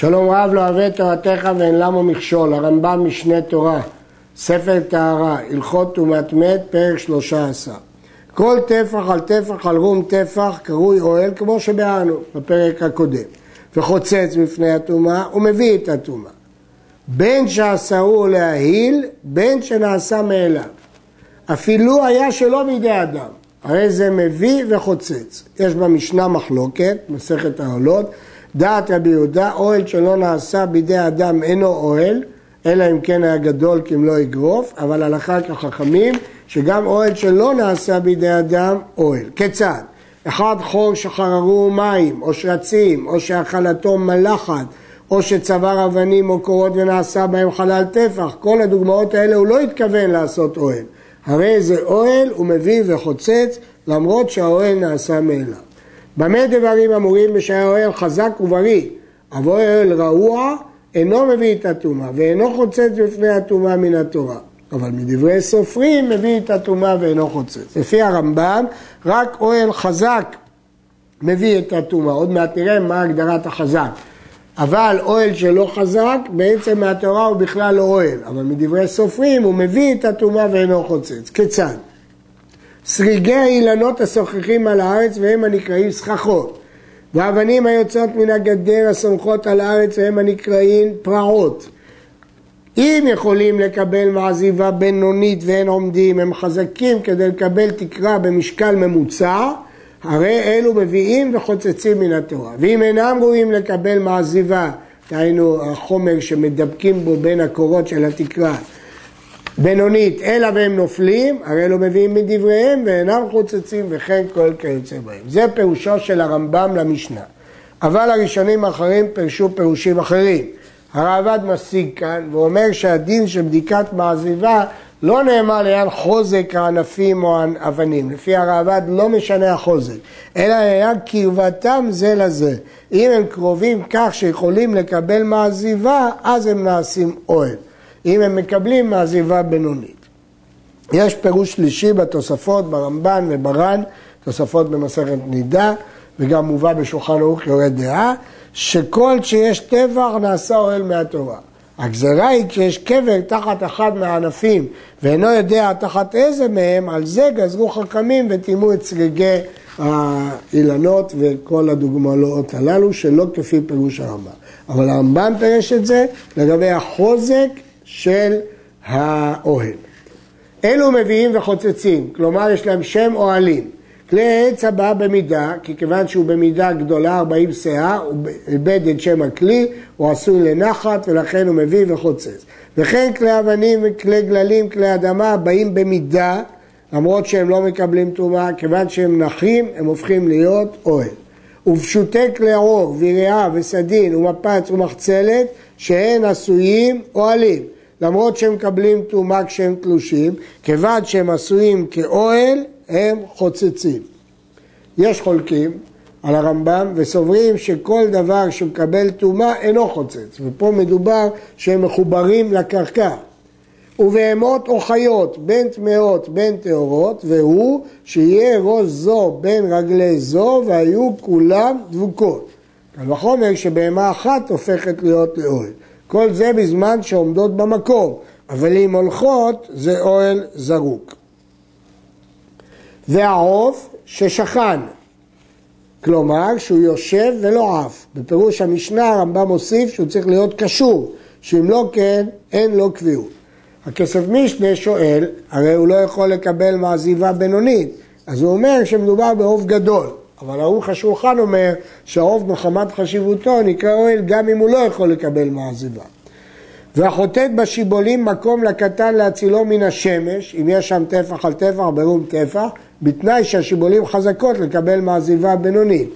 שלום רב לא אוהב תורתך ואין למו מכשול, הרמב"ם משנה תורה, ספר טהרה, הלכות טומאת מת, פרק שלושה עשר. כל טפח על טפח על רום טפח קרוי אוהל כמו שבאנו בפרק הקודם. וחוצץ בפני הטומאה ומביא את הטומאה. בין שעשהו לההיל, בין שנעשה מאליו. אפילו היה שלא בידי אדם, הרי זה מביא וחוצץ. יש במשנה מחלוקת, מסכת העולות, דעת רבי יהודה, אוהל שלא נעשה בידי אדם אינו אוהל, אלא אם כן היה גדול לא יגרוף, אבל הלכה כחכמים שגם אוהל שלא נעשה בידי אדם אוהל. כיצד? אחד חור שחררו מים או שרצים או שהאכלתו מלחת או שצבר אבנים או קורות ונעשה בהם חלל טפח, כל הדוגמאות האלה הוא לא התכוון לעשות אוהל. הרי זה אוהל הוא מביא וחוצץ למרות שהאוהל נעשה מאליו. במה דברים אמורים בשעה אוהל חזק ובריא, אבל אוהל רעוע אינו מביא את הטומאה ואינו חוצץ בפני הטומאה מן התורה. אבל מדברי סופרים מביא את הטומאה ואינו חוצץ. לפי הרמב"ם, רק אוהל חזק מביא את הטומאה. עוד מעט נראה מה הגדרת החזק. אבל אוהל שלא חזק, בעצם מהתורה הוא בכלל לא אוהל. אבל מדברי סופרים הוא מביא את הטומאה ואינו חוצץ. כיצד? שריגי האילנות השוחחים על הארץ והם הנקראים סככות. והאבנים היוצאות מן הגדר הסומכות על הארץ והם הנקראים פרעות. אם יכולים לקבל מעזיבה בינונית ואין עומדים, הם חזקים כדי לקבל תקרה במשקל ממוצע, הרי אלו מביאים וחוצצים מן התורה. ואם אינם ראויים לקבל מעזיבה, דהיינו החומר שמדבקים בו בין הקורות של התקרה, בינונית, אלא והם נופלים, הרי לא מביאים מדבריהם ואינם חוצצים וכן כל כיוצא בהם. זה פירושו של הרמב"ם למשנה. אבל הראשונים האחרים פירשו פירושים אחרים. הרעב"ד משיג כאן ואומר שהדין של בדיקת מעזיבה לא נאמר לעניין חוזק הענפים או האבנים. לפי הרעב"ד לא משנה החוזק, אלא לעניין קרבתם זה לזה. אם הם קרובים כך שיכולים לקבל מעזיבה, אז הם נעשים אוהל. אם הם מקבלים מעזיבה בינונית. יש פירוש שלישי בתוספות ברמב"ן ובר"ן, תוספות במסכת נידה, וגם מובא בשולחן ערוך יורד דעה, שכל שיש טבח נעשה אוהל מהתורה. הגזרה היא כשיש קבר תחת אחד מהענפים ואינו יודע תחת איזה מהם, על זה גזרו חכמים וטימאו את צריגי האילנות וכל הדוגמאות הללו, שלא כפי פירוש הרמב"ם. אבל הרמב"ם פירש את זה לגבי החוזק של האוהל. אלו מביאים וחוצצים, כלומר יש להם שם אוהלים. כלי העץ הבא במידה, כי כיוון שהוא במידה גדולה, 40 שאה, הוא איבד את שם הכלי, הוא עשוי לנחת ולכן הוא מביא וחוצץ. וכן כלי אבנים וכלי גללים, כלי אדמה, באים במידה, למרות שהם לא מקבלים טומאה, כיוון שהם נחים, הם הופכים להיות אוהל. ופשוטי כלי עור, ויריעה וסדין ומפץ ומחצלת, שהן עשויים אוהלים. למרות שהם מקבלים טומאה כשהם תלושים, כיוון שהם עשויים כאוהל, הם חוצצים. יש חולקים על הרמב"ם וסוברים שכל דבר שמקבל טומאה אינו חוצץ, ופה מדובר שהם מחוברים לקרקע. ובהמות או חיות, בין טמאות בין טהורות, והוא שיהיה ראש זו בין רגלי זו, והיו כולם דבוקות. קל וחומר שבהמה אחת הופכת להיות לאוהל. כל זה בזמן שעומדות במקום, אבל אם הולכות זה אוהל זרוק. והעוף ששכן, כלומר שהוא יושב ולא עף. בפירוש המשנה הרמב"ם מוסיף שהוא צריך להיות קשור, שאם לא כן אין לו קביעות. הכסף משנה שואל, הרי הוא לא יכול לקבל מעזיבה בינונית, אז הוא אומר שמדובר בעוף גדול. אבל ערוך השולחן אומר שהעוף מחמת חשיבותו נקרא אוהל גם אם הוא לא יכול לקבל מעזיבה. והחוטאת בשיבולים מקום לקטן להצילו מן השמש, אם יש שם טפח על טפח, ברום טפח, בתנאי שהשיבולים חזקות לקבל מעזיבה בינונית.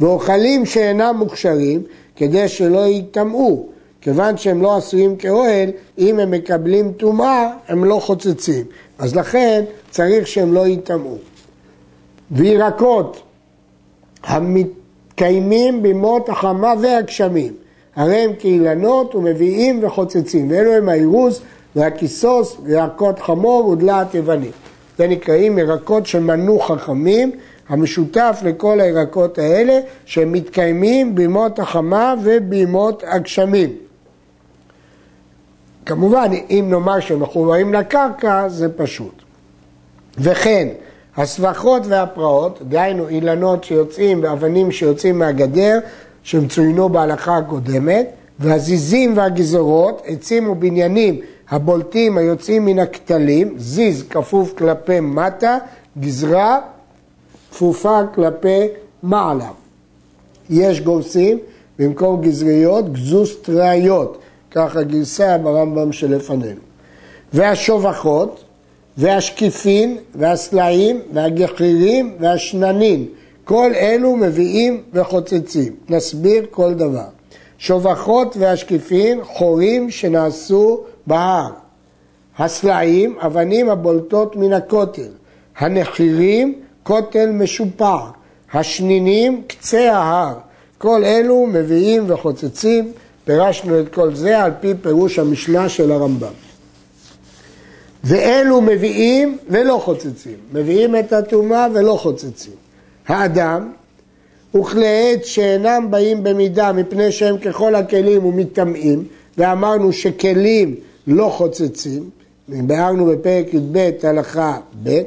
ואוכלים שאינם מוכשרים, כדי שלא ייטמעו, כיוון שהם לא עשויים כאוהל, אם הם מקבלים טומאה, הם לא חוצצים. אז לכן צריך שהם לא ייטמעו. וירקות המתקיימים בימות החמה והגשמים, הרי הם כאילנות ומביאים וחוצצים, ואלו הם האירוז והכיסוס וירקות חמור ודלעת יוונים. זה נקראים ירקות שמנו חכמים, המשותף לכל הירקות האלה שהם מתקיימים בימות החמה ובימות הגשמים. כמובן, אם נאמר שהם מחוברים לקרקע, זה פשוט. וכן, הסבכות והפרעות, דהיינו אילנות שיוצאים ואבנים שיוצאים מהגדר, שהם צוינו בהלכה הקודמת, והזיזים והגזרות, עצים ובניינים הבולטים היוצאים מן הכתלים, זיז כפוף כלפי מטה, גזרה כפופה כלפי מעלה. יש גורסים במקום גזריות, גזוסטראיות, ככה גרסה ברמב"ם שלפנינו. והשובחות, והשקיפין, והסלעים, והגחירים, והשננים, כל אלו מביאים וחוצצים. נסביר כל דבר. שובחות והשקיפין, חורים שנעשו בהר. הסלעים, אבנים הבולטות מן הכותל. הנחירים, כותל משופע. השנינים, קצה ההר. כל אלו מביאים וחוצצים. פירשנו את כל זה על פי פירוש המשנה של הרמב"ם. ואלו מביאים ולא חוצצים. מביאים את הטומאה ולא חוצצים. האדם וכלי עץ שאינם באים במידה מפני שהם ככל הכלים ומטמאים, ואמרנו שכלים לא חוצצים, ביארנו בפרק י"ב הלכה ב',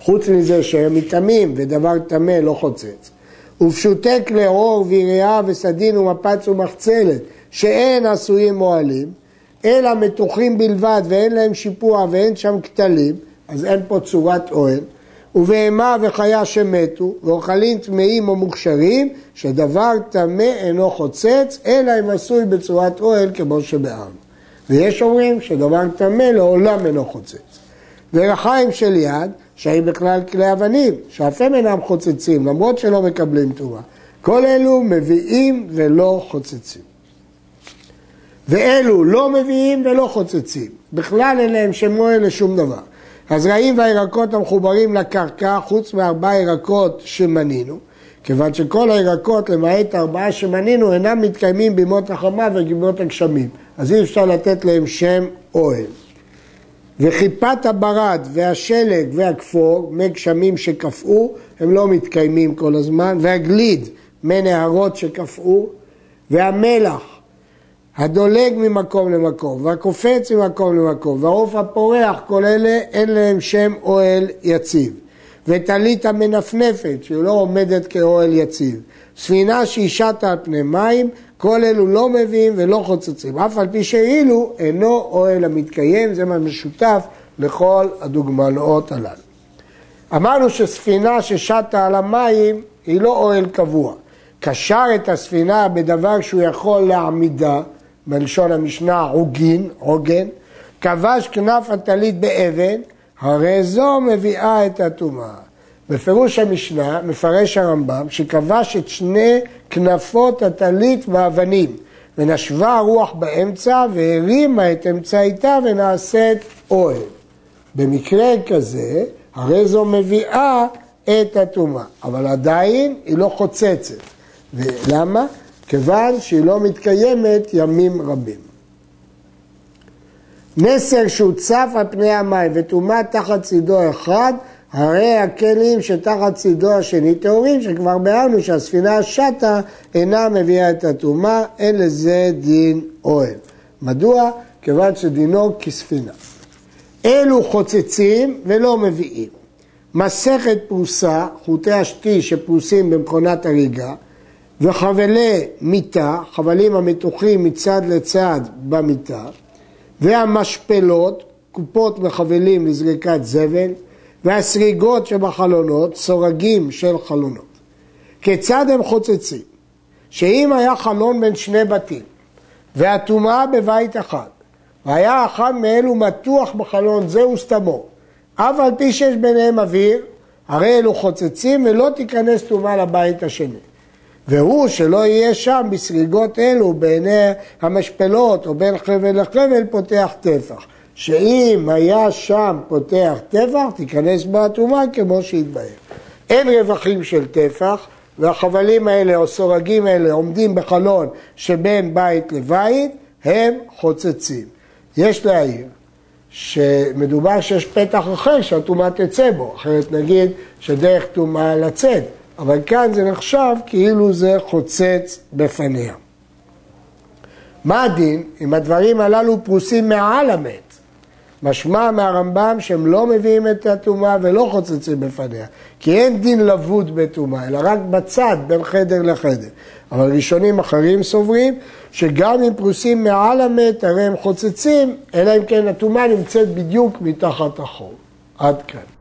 חוץ מזה שהם מטמאים ודבר טמא לא חוצץ. ופשוטי כלי עור ויריעה וסדין ומפץ ומחצלת שאין עשויים אוהלים, אלא מתוחים בלבד ואין להם שיפוע ואין שם כתלים, אז אין פה צורת אוהל. ובהמה וחיה שמתו, ואוכלים טמאים או מוכשרים, שדבר טמא אינו חוצץ, אלא אם עשוי בצורת אוהל כמו שבארנו. ויש אומרים שדבר טמא לעולם אינו חוצץ. ורחיים של יד, שהיא בכלל כלי אבנים, שאף הם אינם חוצצים, למרות שלא מקבלים תרומה. כל אלו מביאים ולא חוצצים. ואלו לא מביאים ולא חוצצים. בכלל אין להם שם מועל לשום דבר. הזרעים והירקות המחוברים לקרקע, חוץ מארבעה ירקות שמנינו, כיוון שכל הירקות, למעט ארבעה שמנינו, אינם מתקיימים בימות החמה ובימות הגשמים. אז אי אפשר לתת להם שם אוהל. וכיפת הברד והשלג והכפור, מי גשמים שקפאו, הם לא מתקיימים כל הזמן, והגליד, מי נהרות שקפאו, והמלח, הדולג ממקום למקום, והקופץ ממקום למקום, והעוף הפורח, כל אלה אין להם שם אוהל יציב. וטלית המנפנפת, שהיא לא עומדת כאוהל יציב. ספינה שהיא שטה על פני מים, כל אלו לא מביאים ולא חוצצים. אף על פי שאילו אינו אוהל המתקיים, זה מה משותף לכל הדוגמאות הללו. אמרנו שספינה ששטה על המים היא לא אוהל קבוע. קשר את הספינה בדבר שהוא יכול להעמידה, בלשון המשנה עוגין, עוגן, כבש כנף הטלית באבן, הרי זו מביאה את הטומאה. בפירוש המשנה מפרש הרמב"ם שכבש את שני כנפות הטלית באבנים ונשבה הרוח באמצע והרימה את אמצעיתה ונעשית אוהל. במקרה כזה, הרי זו מביאה את הטומאה, אבל עדיין היא לא חוצצת. ולמה? כיוון שהיא לא מתקיימת ימים רבים. נסר שהוצף על פני המים וטומאה תחת צידו אחד, הרי הכלים שתחת צידו השני טהורים, שכבר ביארנו שהספינה השטה אינה מביאה את הטומאה, אין לזה דין אוהל. מדוע? כיוון שדינו כספינה. אלו חוצצים ולא מביאים. מסכת פרוסה, חוטי השתי שפרוסים במכונת הריגה, וחבלי מיטה, חבלים המתוחים מצד לצד במיטה, והמשפלות, קופות וחבלים לזריקת זבל, והסריגות שבחלונות, סורגים של חלונות. כיצד הם חוצצים? שאם היה חלון בין שני בתים, והטומאה בבית אחד, והיה אחד מאלו מתוח בחלון זה וסתמו, אף על פי שיש ביניהם אוויר, הרי אלו חוצצים ולא תיכנס טומאה לבית השני. והוא שלא יהיה שם בסריגות אלו בעיני המשפלות או בין חבל לחבל פותח טפח. שאם היה שם פותח טפח, תיכנס בה הטומאה כמו שהתבהר. אין רווחים של טפח, והחבלים האלה או סורגים האלה עומדים בחלון שבין בית לבית, הם חוצצים. יש להעיר שמדובר שיש פתח אחר שהטומאה תצא בו, אחרת נגיד שדרך טומאה לצאת, אבל כאן זה נחשב כאילו זה חוצץ בפניה. מה הדין אם הדברים הללו פרוסים מעל המת? משמע מהרמב"ם שהם לא מביאים את הטומאה ולא חוצצים בפניה, כי אין דין לבוד בטומאה, אלא רק בצד בין חדר לחדר. אבל ראשונים אחרים סוברים שגם אם פרוסים מעל המת, הרי הם חוצצים, אלא אם כן הטומאה נמצאת בדיוק מתחת החור. עד כאן.